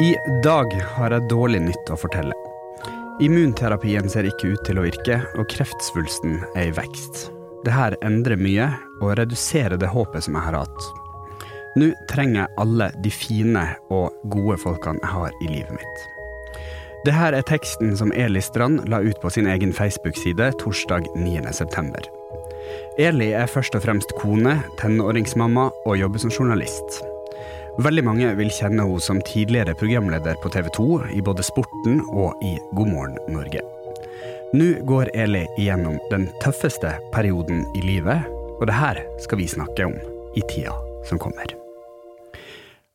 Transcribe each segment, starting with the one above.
I dag har jeg dårlig nytt å fortelle. Immunterapien ser ikke ut til å virke, og kreftsvulsten er i vekst. Dette endrer mye, og reduserer det håpet som jeg har hatt. Nå trenger jeg alle de fine og gode folkene jeg har i livet mitt. Dette er teksten som Eli Strand la ut på sin egen Facebook-side torsdag 9.9. Eli er først og fremst kone, tenåringsmamma og jobber som journalist. Veldig mange vil kjenne henne som tidligere programleder på TV 2 i både Sporten og i God morgen Norge. Nå går Eli igjennom den tøffeste perioden i livet, og det her skal vi snakke om i tida som kommer.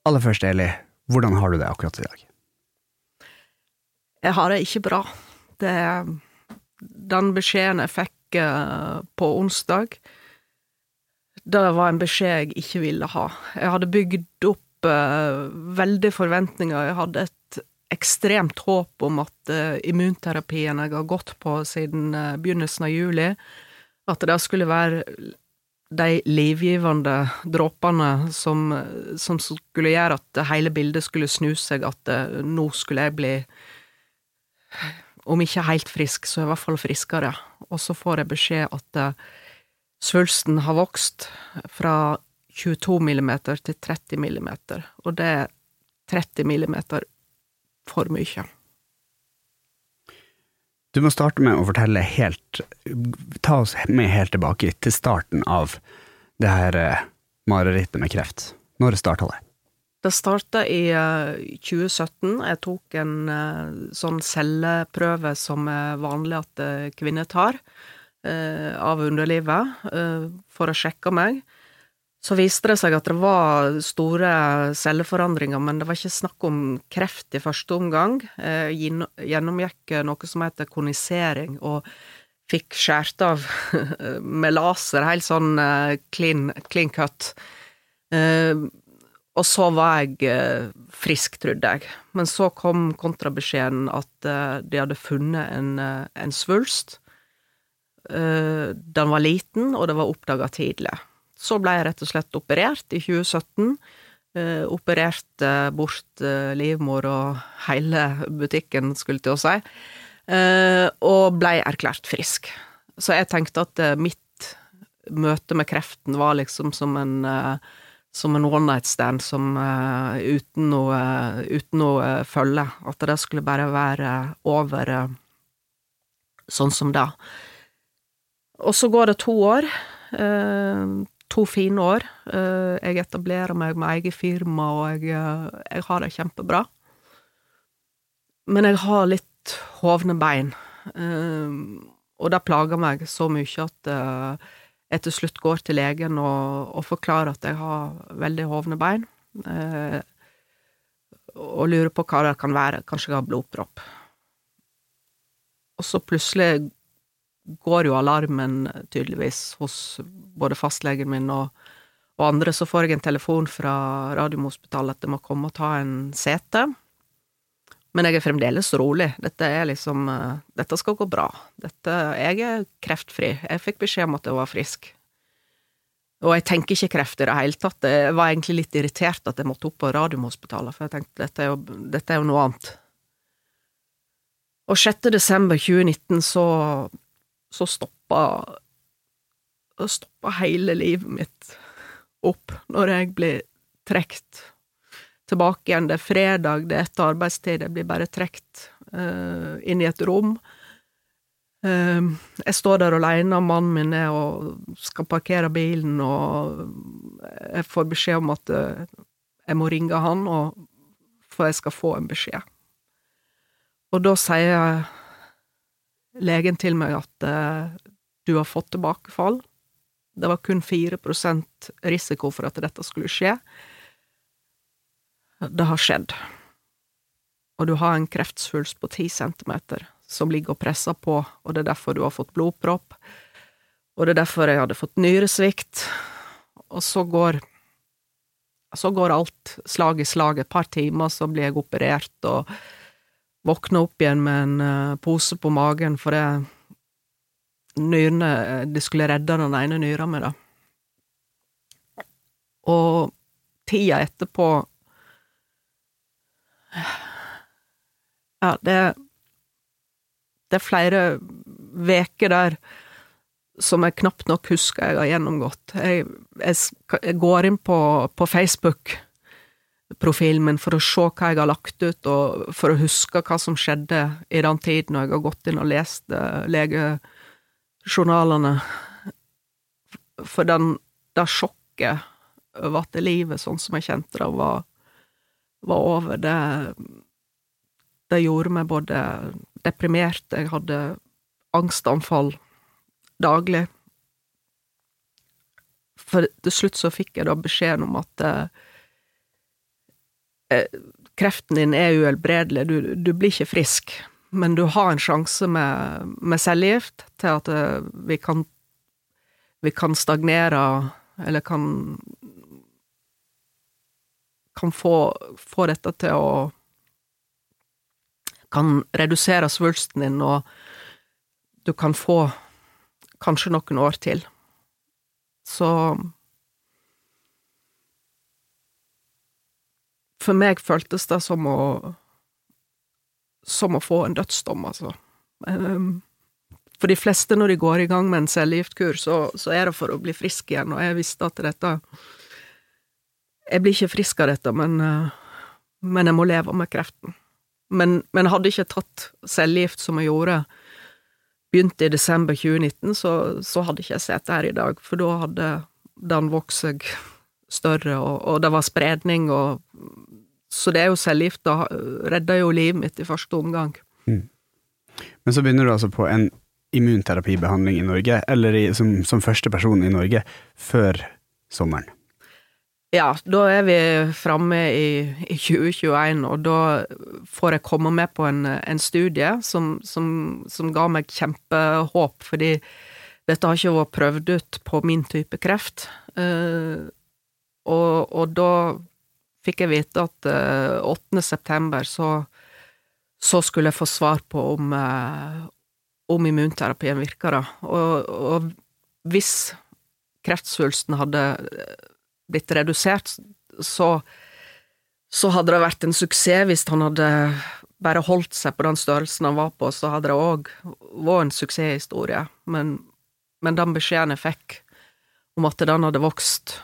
Aller først, Eli, hvordan har du det akkurat i dag? Jeg har det ikke bra. Det Den beskjeden jeg fikk eh, på onsdag, det var en beskjed jeg ikke ville ha. Jeg hadde bygd opp veldig forventninger. Jeg hadde et ekstremt håp om at uh, immunterapien jeg har gått på siden uh, begynnelsen av juli, at det skulle være de livgivende dråpene som, som, skulle gjøre at hele bildet skulle snu seg, at nå skulle jeg bli om ikke helt frisk, så i hvert fall friskere. Og så får jeg beskjed at svulsten har vokst fra 22 millimeter til 30 millimeter, og det er 30 millimeter for mye. Du må starte med å fortelle helt Ta oss med helt tilbake til starten av det her eh, marerittet med kreft. Når starta det? Det starta i 2017. Jeg tok en eh, sånn celleprøve som er vanlig at eh, kvinner tar, av underlivet, for å sjekke meg. Så viste det seg at det var store celleforandringer, men det var ikke snakk om kreft i første omgang. Jeg gjennomgikk noe som heter konisering, og fikk skåret av med laser, helt sånn eh, clean, clean cut. Eh, og så var jeg eh, frisk, trodde jeg. Men så kom kontrabeskjeden at de hadde funnet en, en svulst. Den var liten, og det var oppdaga tidlig. Så ble jeg rett og slett operert i 2017. Eh, opererte bort eh, livmor og hele butikken, skulle til å si, eh, og ble erklært frisk. Så jeg tenkte at eh, mitt møte med kreften var liksom som en eh, som en one night stand som, uh, uten noe, uten noe følge. At det skulle bare være over sånn som det. Og så går det to år. To fine år. Eh, jeg etablerer meg med eget firma, og jeg, eh, jeg, har det kjempebra. Men jeg har litt hovne bein, eh, og det plager meg så mye at jeg til slutt går til legen og, og forklarer at jeg har veldig hovne bein, og lurer på hva det kan være. Kanskje jeg har blodpropp. Og så plutselig går jo alarmen tydeligvis hos både fastlegen min og, og andre. Så får jeg en telefon fra Radiumhospitalet at jeg må komme og ta en sete. Men jeg er fremdeles rolig. Dette er liksom uh, Dette skal gå bra. Dette Jeg er kreftfri. Jeg fikk beskjed om at jeg var frisk. Og jeg tenker ikke kreft i det hele tatt. Jeg var egentlig litt irritert at jeg måtte opp på Radiumhospitalet, for jeg tenkte dette er jo, dette er jo noe annet. Og 6. desember 2019 så så stoppa stoppa hele livet mitt opp når jeg blir trukket tilbake igjen. Det er fredag, det er etter arbeidstid, jeg blir bare trukket uh, inn i et rom. Uh, jeg står der aleine, mannen min er og skal parkere bilen, og jeg får beskjed om at uh, jeg må ringe han, og, for jeg skal få en beskjed. Og da sier legen til meg at eh, du har fått tilbakefall. Det var kun 4% risiko for at dette skulle skje. Det har skjedd. Og du har en kreftsvulst på 10 cm som ligger og presser på, og det er derfor du har fått blodpropp. Og det er derfor jeg hadde fått nyresvikt. Og så går så går alt slag i slag. Et par timer, så blir jeg operert, og Våkna opp igjen med en uh, pose på magen fordi nyrene eh, De skulle redde den ene nyra mi, da. Og tida etterpå Ja, det Det er flere veker der som jeg knapt nok husker jeg har gjennomgått. Jeg, jeg, jeg går inn på, på Facebook-profilen min for å se hva jeg har lagt ut, og for å huske hva som skjedde i den tiden når jeg har gått inn og lest uh, legejournalene. For den, det sjokket over at livet sånn som jeg kjente det, var, var over, det, det gjorde meg både deprimert, jeg hadde angstanfall daglig. For til slutt så fikk jeg da beskjeden om at eh, eh, kreften din er uhelbredelig, du, du, blir ikke frisk, men du har en sjanse med, med cellegift til at eh, vi kan vi kan stagnere, eller kan kan få, få dette til å kan redusere svulsten din, og du kan få kanskje noen år til. Så For meg føltes det som å som å få en dødsdom, altså. Um, for de fleste, når de går i gang med en cellegiftkur, så, så, er det for å bli frisk igjen, og jeg visste at dette Jeg blir ikke frisk av dette, men, uh, men jeg må leve med kreften. Men, men hadde ikke tatt cellegift som jeg gjorde, begynte i desember 2019, så, så hadde ikke jeg sett her i dag, for da hadde den vokst seg større, og, og, det var spredning, og Så det er jo cellegifta da redda jo livet mitt i første omgang. Mm. Men så begynner du altså på en immunterapibehandling i Norge, eller i, som, som første person i Norge, før sommeren? Ja, da er vi framme i, i, 2021, og da får jeg komme med på en, en studie som, som, som, ga meg kjempehåp, fordi dette har ikke vært prøvd ut på min type kreft. Uh, og, og, da fikk jeg vite at uh, eh, 8. september så, så, skulle jeg få svar på om, uh, om immunterapien virker, da. Og, og hvis kreftsvulsten hadde blitt redusert, så, så hadde det vært en suksess hvis han hadde bare holdt seg på den størrelsen han var på, så hadde det òg vært en suksesshistorie. Men, men den beskjeden jeg fikk om at den hadde vokst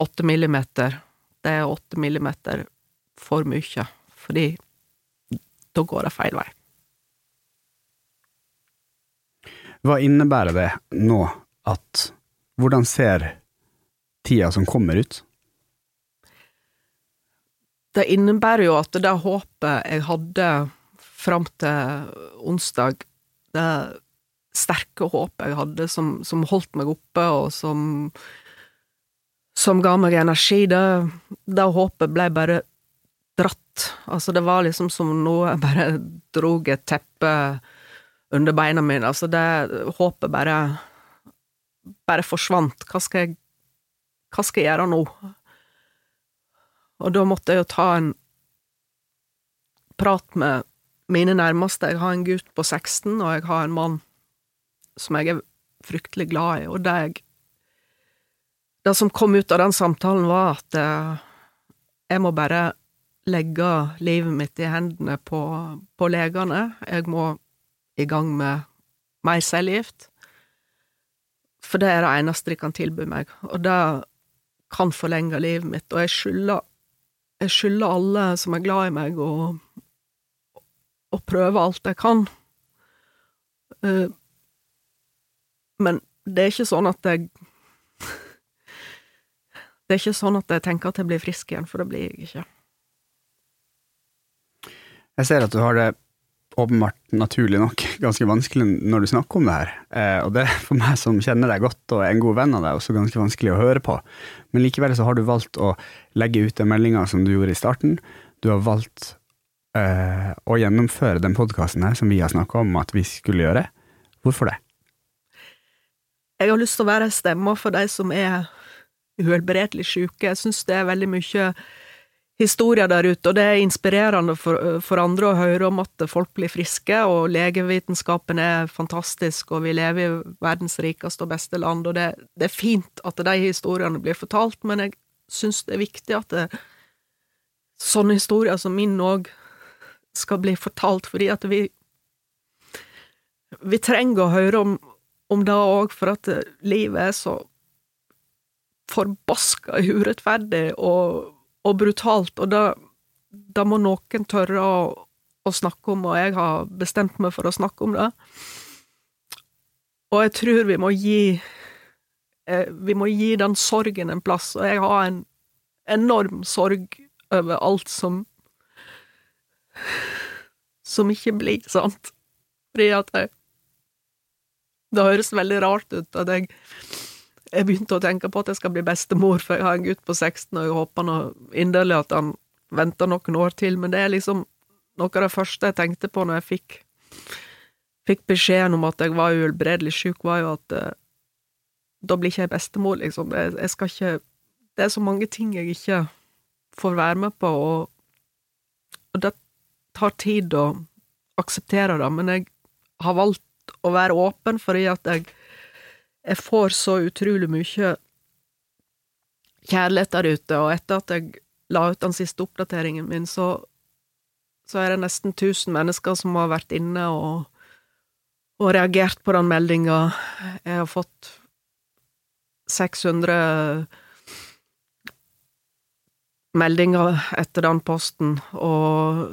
åtte millimeter, det er åtte millimeter for mye, fordi da går det feil vei. Hva innebærer det nå at Hvordan ser tida som kommer ut? Det innebærer jo at det håpet jeg hadde fram til onsdag, det sterke håpet jeg hadde som, som holdt meg oppe, og som, som ga meg energi, det, det håpet ble bare dratt. Altså, det var liksom som noe jeg bare drog et teppe under beina mine. Altså, det håpet bare bare forsvant. Hva skal jeg hva skal jeg gjøre nå? Og da måtte jeg jo ta en prat med mine nærmeste. Jeg har en gutt på 16, og jeg har en mann som jeg er fryktelig glad i, og det jeg Det som kom ut av den samtalen, var at eh, jeg må bare legge livet mitt i hendene på, på legene. Jeg må i gang med mer cellegift. For det er det eneste de kan tilby meg, og det kan forlenge livet mitt, og jeg skylder jeg skylder alle som er glad i meg, å, å prøve alt jeg kan. Uh, men det er ikke sånn at jeg Det er ikke sånn at jeg tenker at jeg blir frisk igjen, for det blir jeg ikke. Jeg ser at du har det åpenbart, naturlig nok, ganske vanskelig når du snakker om det her. Eh, og det er for meg som kjenner deg godt og er en god venn av deg, også ganske vanskelig å høre på. Men likevel så har du valgt å legge ut den meldinga som du gjorde i starten. Du har valgt eh, å gjennomføre den podkasten her som vi har snakka om at vi skulle gjøre. Hvorfor det? Jeg har lyst til å være stemmer for de som er uhelbredelig syke. Jeg syns det er veldig mye historier der ute, og det er inspirerende for, for, andre å høre om at folk blir friske, og legevitenskapen er fantastisk, og vi lever i verdens rikeste og beste land, og det, det er fint at de historiene blir fortalt, men jeg syns det er viktig at det, sånne historier som min òg skal bli fortalt, fordi at vi Vi trenger å høre om, om det òg, for at livet er så forbaska urettferdig og, og brutalt, og da, da må noen tørre å, å snakke om, og jeg har bestemt meg for å snakke om det. Og jeg tror vi må gi eh, Vi må gi den sorgen en plass, og jeg har en enorm sorg over alt som Som ikke blir sant. Fordi at jeg Det høres veldig rart ut at jeg jeg begynte å tenke på at jeg skal bli bestemor, for jeg har en gutt på 16, og jeg håper nå inderlig at han venter noen år til, men det er liksom noe av det første jeg tenkte på når jeg fikk fikk beskjeden om at jeg var uhelbredelig syk, var jo at uh, da blir ikke jeg bestemor, liksom. Jeg, jeg, skal ikke Det er så mange ting jeg ikke får være med på, og, og det tar tid å akseptere det, men jeg har valgt å være åpen fordi at jeg, jeg får så utrolig mye kjærlighet der ute, og etter at jeg la ut den siste oppdateringen min, så, så er det nesten 1000 mennesker som har vært inne og og reagert på den meldinga. Jeg har fått 600 meldinger etter den posten, og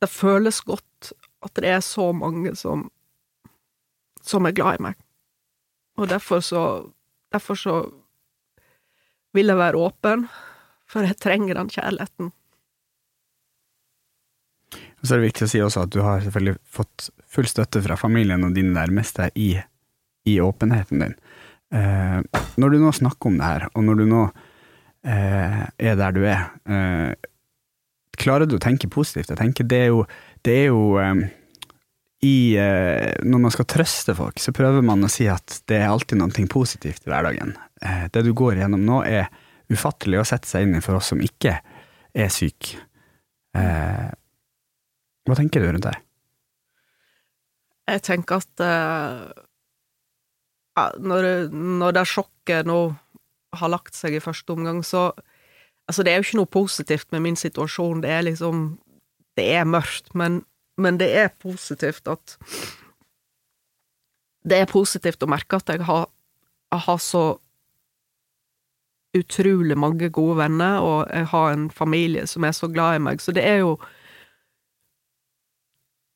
det føles godt at det er så mange som som er glad i meg. Og derfor så derfor så vil jeg være åpen, for jeg trenger den kjærligheten. Og så er det viktig å si også at du har selvfølgelig fått full støtte fra familien og dine nærmeste i, i åpenheten din. Eh, når du nå snakker om det her, og når du nå eh, er der du er, eh, klarer du å tenke positivt? Jeg tenker det er jo, det er jo eh, i, eh, Når man skal trøste folk, så prøver man å si at det er alltid noe positivt i hverdagen. Eh, det du går gjennom nå, er ufattelig å sette seg inn i for oss som ikke er syke. Eh, hva tenker du rundt det? Jeg tenker at uh, når, når, det sjokket nå har lagt seg i første omgang, så Altså, det er jo ikke noe positivt med min situasjon, det er liksom Det er mørkt, men, men det er positivt at Det er positivt å merke at jeg har, jeg har så utrolig mange gode venner, og jeg har en familie som er så glad i meg, så det er jo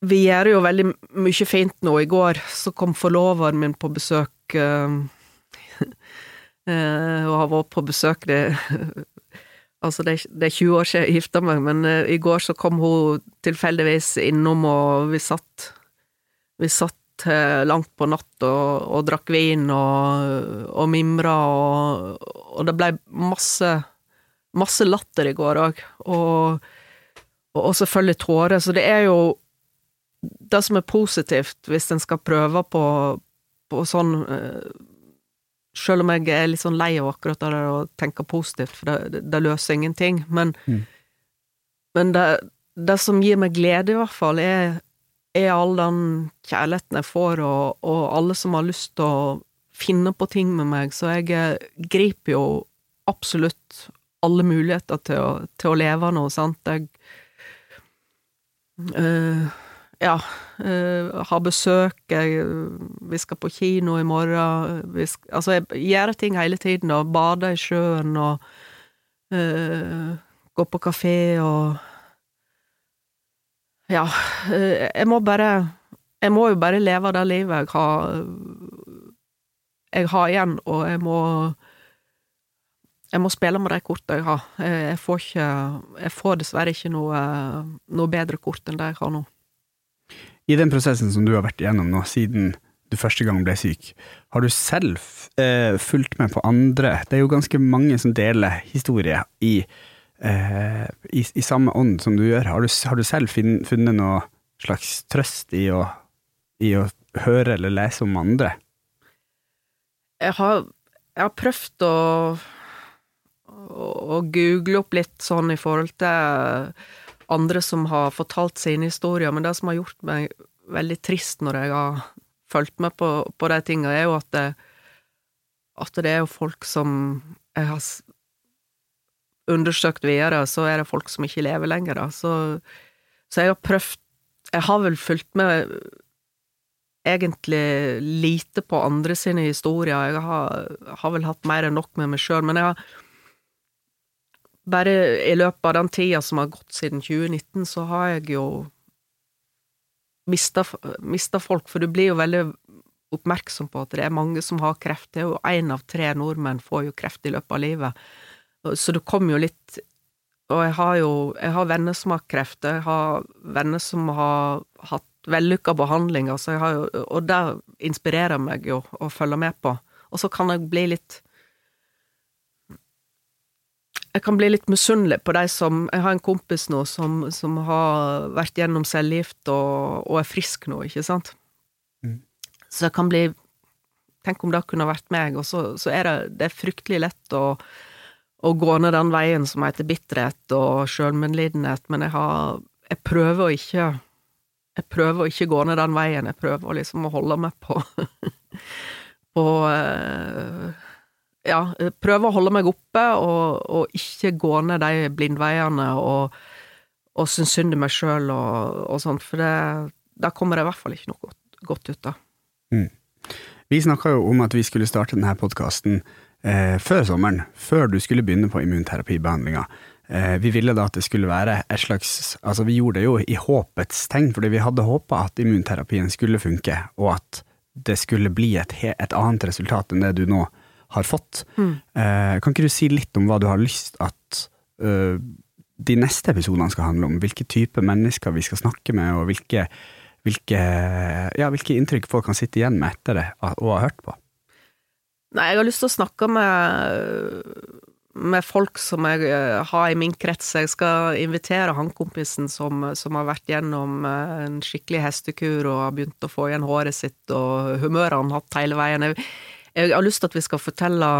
vi gjør jo veldig mye fint nå. I går så kom forloveren min på besøk, uh, og har vært på besøk det Altså, det er, det er, 20 år siden jeg gifta meg, men uh, i går så kom hun tilfeldigvis innom, og vi satt Vi satt uh, langt på natt og, og drakk vin og, og mimra, og, og, det blei masse Masse latter i går òg, og, og selvfølgelig tårer, så det er jo det som er positivt hvis en skal prøve på, på sånn Selv om jeg er litt sånn lei av akkurat det å tenke positivt, for det, det, løser ingenting, men, mm. men det, det, som gir meg glede, i hvert fall, er, er all den kjærligheten jeg får, og, og, alle som har lyst til å finne på ting med meg, så jeg eh, griper jo absolutt alle muligheter til å, til å leve noe, sant. Jeg uh, ja, uh, ha besøk, jeg, vi skal på kino i morgen skal, Altså, jeg gjør ting hele tiden, og bader i sjøen og uh, går på kafé og Ja, uh, jeg må bare Jeg må jo bare leve det livet jeg har Jeg har igjen, og jeg må jeg må spille med de kortene jeg har. Jeg får ikke Jeg får dessverre ikke noe, noe bedre kort enn det jeg har nå. I den prosessen som du har vært igjennom nå, siden du første gang ble syk, har du selv eh, fulgt med på andre? Det er jo ganske mange som deler historier i, eh, i, i samme ånd som du gjør. Har du, har du selv finn, funnet noe slags trøst i å, i å, høre eller lese om andre? Jeg har, jeg har prøvd å, å, å google opp litt sånn i forhold til andre som har fortalt sine historier, men det som har gjort meg veldig trist når jeg har fulgt med på, på de tingene, er jo at det, at det er jo folk som jeg har undersøkt videre, så er det folk som ikke lever lenger, da. Så Så jeg har prøvd Jeg har vel fulgt med egentlig lite på andre sine historier. Jeg har, har vel hatt mer enn nok med meg sjøl, men jeg har bare i løpet av den tida som har gått siden 2019, så har jeg jo mista, folk, for du blir jo veldig oppmerksom på at det er mange som har kreft. Det er jo én av tre nordmenn får jo kreft i løpet av livet. Så det kommer jo litt Og jeg har jo jeg har venner som har kreft, jeg har venner som har hatt vellykka behandling, altså jeg og det inspirerer meg jo å følge med på. Og så kan jeg bli litt jeg kan bli litt misunnelig på de som Jeg har en kompis nå som, som har vært gjennom cellegift og, og, er frisk nå, ikke sant? Mm. Så jeg kan bli Tenk om det kunne vært meg, og så, så er det, det er fryktelig lett å, å, gå ned den veien som heter bitterhet og sjølmedlidenhet, men jeg har Jeg prøver å ikke Jeg prøver å ikke gå ned den veien, jeg prøver liksom å holde meg på på uh, ja, prøve å holde meg oppe og, og ikke gå ned de blindveiene og, og synes synd i meg sjøl og, og, sånt, for det, der kommer det i hvert fall ikke noe godt, godt ut av. Mm. Vi snakka jo om at vi skulle starte denne podkasten eh, før sommeren, før du skulle begynne på immunterapibehandlinga. Eh, vi ville da at det skulle være et slags Altså, vi gjorde det jo i håpets tegn, fordi vi hadde håpa at immunterapien skulle funke, og at det skulle bli et, et annet resultat enn det du nå har fått. Mm. Eh, kan ikke du si litt om hva du har lyst at uh, de neste episodene skal handle om? Hvilke type mennesker vi skal snakke med, og hvilke, hvilke, ja, hvilke inntrykk folk kan sitte igjen med etter det og ha hørt på? Nei, jeg har lyst til å snakke med, med folk som jeg eh, har i min krets. Jeg skal invitere han kompisen som, som har vært gjennom eh, en skikkelig hestekur og har begynt å få igjen håret sitt, og humøret han har hatt hele veien. Jeg, jeg har lyst til at vi skal fortelle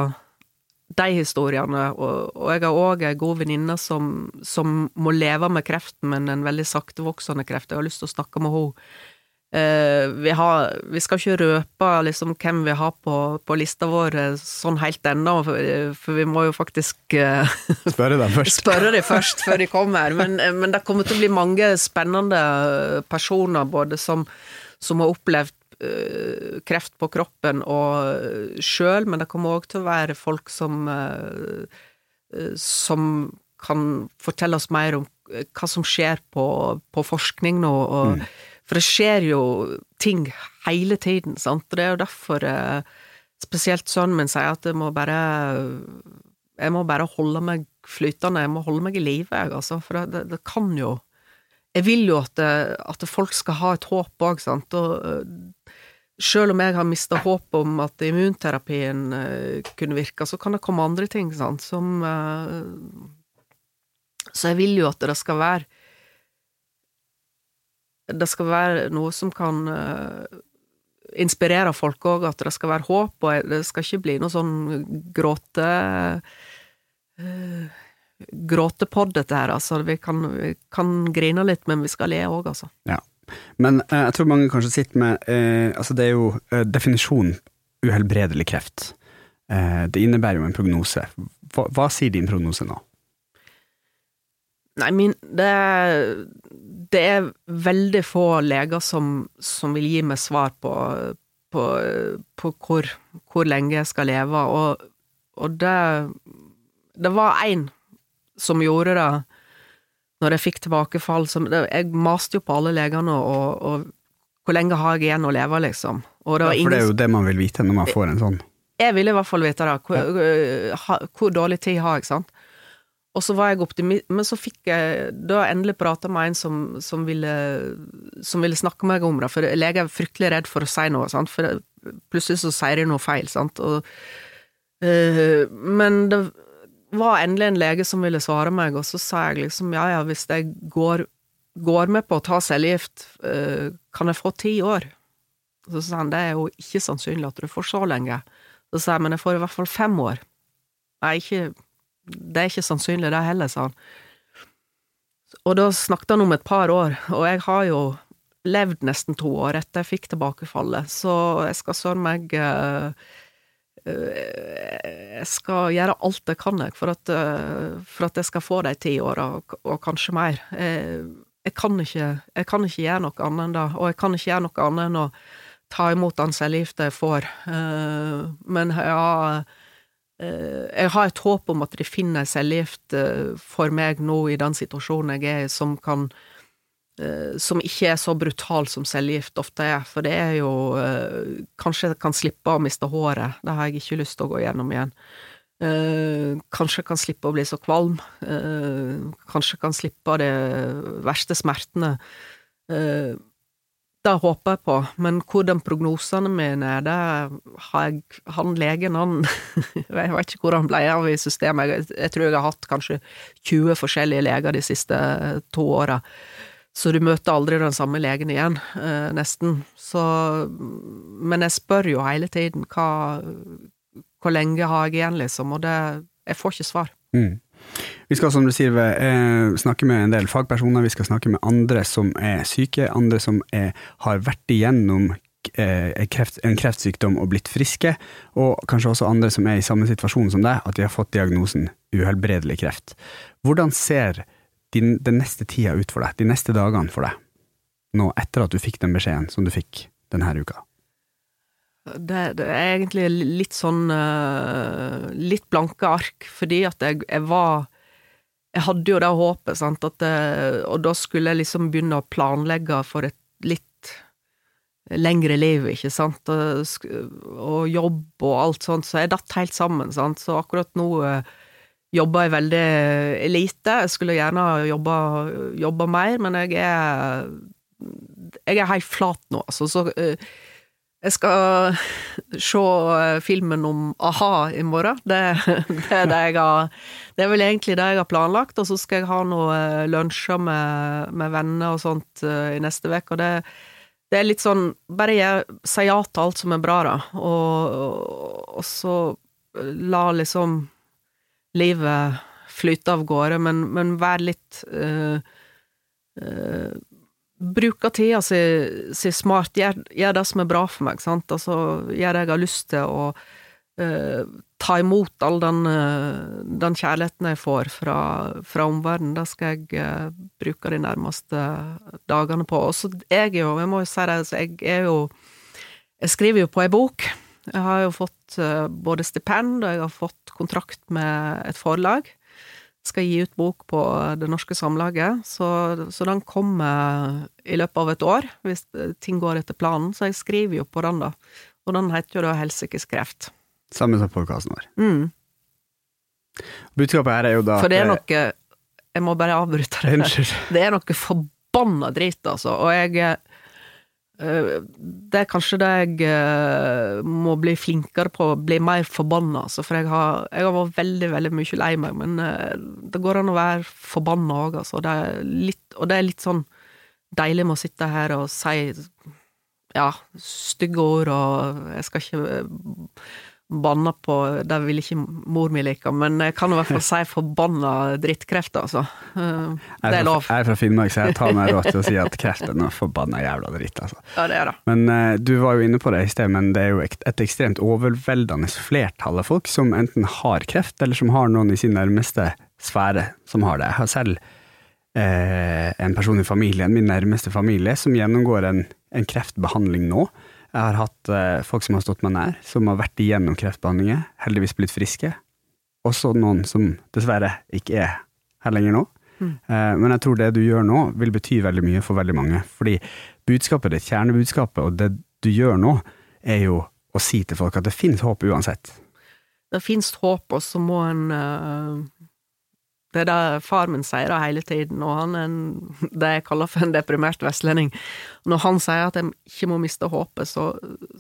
de historiene, og, og jeg har òg ei god venninne som, som, må leve med kreften, men en veldig saktevoksende kreft. Jeg har lyst til å snakke med henne. Eh, vi, har, vi, skal ikke røpe liksom hvem vi har på, på lista vår eh, sånn helt ennå, for, for, vi må jo faktisk eh, Spørre dem først. spørre dem først før de kommer. Men, eh, men, det kommer til å bli mange spennende personer, både som, som har opplevd uh, kreft på kroppen og uh, sjøl, men det kommer òg til å være folk som uh, som kan fortelle oss mer om hva som skjer på, på forskning nå. Og, mm. For det skjer jo ting hele tiden, sant. Og det er jo derfor spesielt sønnen min sier at jeg må bare jeg må bare holde meg flytende, jeg må holde meg i live, jeg, altså. For det, det, kan jo Jeg vil jo at, det, at folk skal ha et håp òg, sant. Og selv om jeg har mista håp om at immunterapien uh, kunne virke, så kan det komme andre ting sant, som Så jeg vil jo at det skal være Det skal være noe som kan inspirere folk òg, at det skal være håp, og det skal ikke bli noe sånn gråte Gråtepod, dette her, altså. Vi kan, vi kan grine litt, men vi skal le òg, altså. Ja. Men eh, jeg tror mange kanskje sitter med eh, Altså, det er jo eh, definisjonen uhelbredelig kreft. Eh, det innebærer jo en prognose. Hva, hva, sier din prognose nå? Nei, min det, det er veldig få leger som, som, vil gi meg svar på, på, på hvor, hvor, lenge jeg skal leve, og, og det Det var én som gjorde det når jeg fikk tilbakefall som Jeg maste jo på alle legene, og, og, hvor lenge har jeg igjen å leve, liksom? Og det ja, for det er jo det man vil vite når man får en sånn. Jeg vil i hvert fall vite det. Hvor, ja. hvor dårlig tid har jeg, sant? Og så var jeg optimist, men så fikk jeg da endelig prata med en som, som, ville, som ville snakke med meg om det, for leger er fryktelig redd for å si noe, sant? for plutselig så sier de noe feil, sant, og, øh, men det var endelig en lege som ville svare meg, og så sa jeg liksom ja ja, hvis jeg går, går med på å ta cellegift, uh, kan jeg få ti år? Så sa han det er jo ikke sannsynlig at du får så lenge. Så sa jeg men jeg får i hvert fall fem år. Nei, ikke Det er ikke sannsynlig det heller, sa han. Og da snakket han om et par år, og jeg har jo levd nesten to år etter jeg fikk tilbakefallet, så jeg skal søren meg uh, jeg skal gjøre alt jeg kan for at, for at jeg skal få de ti åra, og, og, kanskje mer. Jeg, jeg kan, ikke, jeg kan ikke gjøre noe annet enn det, og jeg kan ikke gjøre noe annet enn å ta imot den cellegifta jeg får. Eh, men eh, jeg har et håp om at de finner ei cellegift eh, for meg nå i den situasjonen jeg er i, som kan som ikke er så brutal som cellegift ofte er, for det er jo Kanskje jeg kan slippe å miste håret, det har jeg ikke lyst til å gå gjennom igjen. kanskje jeg kan slippe å bli så kvalm. kanskje jeg kan slippe de verste smertene. Eh, det håper jeg på, men hvordan prognosene mine er, det har jeg Han legen, han Jeg vet ikke hvor han ble av i systemet. Jeg tror jeg har hatt kanskje 20 forskjellige leger de siste to åra. Så du møter aldri den samme legen igjen, eh, nesten. Så Men jeg spør jo hele tiden hva hvor lenge har jeg igjen, liksom? Og det Jeg får ikke svar. Mm. Vi skal, som du sier, eh, snakke med en del fagpersoner, vi skal snakke med andre som er syke, andre som er, har vært igjennom eh, kreft, en kreftsykdom og blitt friske, og kanskje også andre som er i samme situasjon som deg, at de har fått diagnosen uhelbredelig kreft. Hvordan ser din, den neste tida ut for deg, de neste dagene for deg, nå etter at du fikk den beskjeden som du fikk denne uka? Det, det, er egentlig litt sånn uh, Litt blanke ark, fordi at jeg, jeg, var Jeg hadde jo det håpet, sant, det, Og da skulle jeg liksom begynne å planlegge for et litt lengre liv, ikke sant, og, og jobb og alt sånt, så jeg datt helt sammen, sant, så akkurat nå uh, jobber jeg veldig lite. Jeg skulle gjerne jobba, jobba mer, men jeg er jeg er helt flat nå, altså. Så uh, jeg skal se eh, filmen om a-ha i morgen. Det, det, er det, jeg har, det er vel egentlig det jeg har planlagt. Og så skal jeg ha noen eh, lunsjer med, med, venner og sånt uh, i neste uke. Og det, det, er litt sånn Bare jeg, si ja til alt som er bra, da. Og, og, så la liksom livet flyte av gårde, men, men være litt uh, uh, Bruke tida si, si smart, gjør, gjør, det som er bra for meg, sant, altså gjør det jeg har lyst til, og uh, ta imot all den, den, kjærligheten jeg får fra, fra omverdenen, det skal jeg bruke de nærmeste dagene på. Og så jeg jo, jeg må jo si det, jeg er jo Jeg skriver jo på ei bok. Jeg har jo fått både stipend, og jeg har fått kontrakt med et forlag skal gi ut bok på Det Norske Samlaget, så, så, den kommer i løpet av et år, hvis ting går etter planen. Så jeg skriver jo på den, da. Og den heter jo da Helsikes kreft. Samme som podkasten vår. Mm. Budskapet her er jo da For det er noe Jeg må bare avbryte det. Det er noe forbanna drit, altså. Og jeg Eh, det er kanskje det jeg eh, må bli flinkere på, bli mer forbanna, altså, for jeg har, jeg har vært veldig, veldig mye lei meg, men eh, det går an å være forbanna òg, altså. Det litt, og det er litt sånn deilig med å sitte her og si ja, stygge ord, og jeg skal ikke banna på Det vil ikke mor mi like, men jeg kan i hvert fall si forbanna drittkreft, altså. Det er lov. Jeg er fra Finnmark, så jeg tar meg råd til å si at kreft er noe forbanna jævla dritt, altså. Ja, det er det. Men uh, du var jo inne på det i sted, men det er jo et ekstremt overveldende flertall av folk som enten har kreft, eller som har noen i sin nærmeste sfære som har det. Jeg har selv eh, en person i familien, min nærmeste familie, som gjennomgår en, en kreftbehandling nå. Jeg har hatt eh, folk som har stått meg nær, som har vært igjennom kreftbehandlinger, heldigvis blitt friske. Også noen som dessverre ikke er her lenger nå. Mm. Eh, men jeg tror det du gjør nå, vil bety veldig mye for veldig mange. Fordi budskapet ditt, kjernebudskapet, og det du gjør nå, er jo å si til folk at det finnes håp uansett. Det finnes håp, og så må en uh det er det far min sier det hele tiden, og han er en, det jeg kaller for en deprimert vestlending. Når han sier at jeg ikke må miste håpet, så,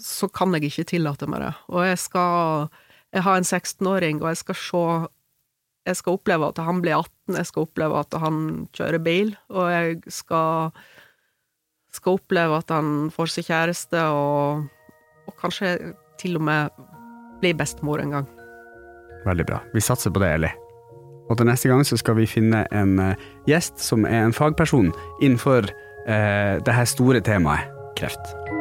så kan jeg ikke tillate meg det. Og jeg skal Jeg har en 16-åring, og jeg skal se Jeg skal oppleve at han blir 18, jeg skal oppleve at han kjører bil, og jeg skal skal oppleve at han får seg kjæreste, og, og kanskje til og med blir bestemor en gang. Veldig bra. Vi satser på det, Eli. Og til neste gang så skal vi finne en uh, gjest som er en fagperson innenfor eh, det her store temaet kreft.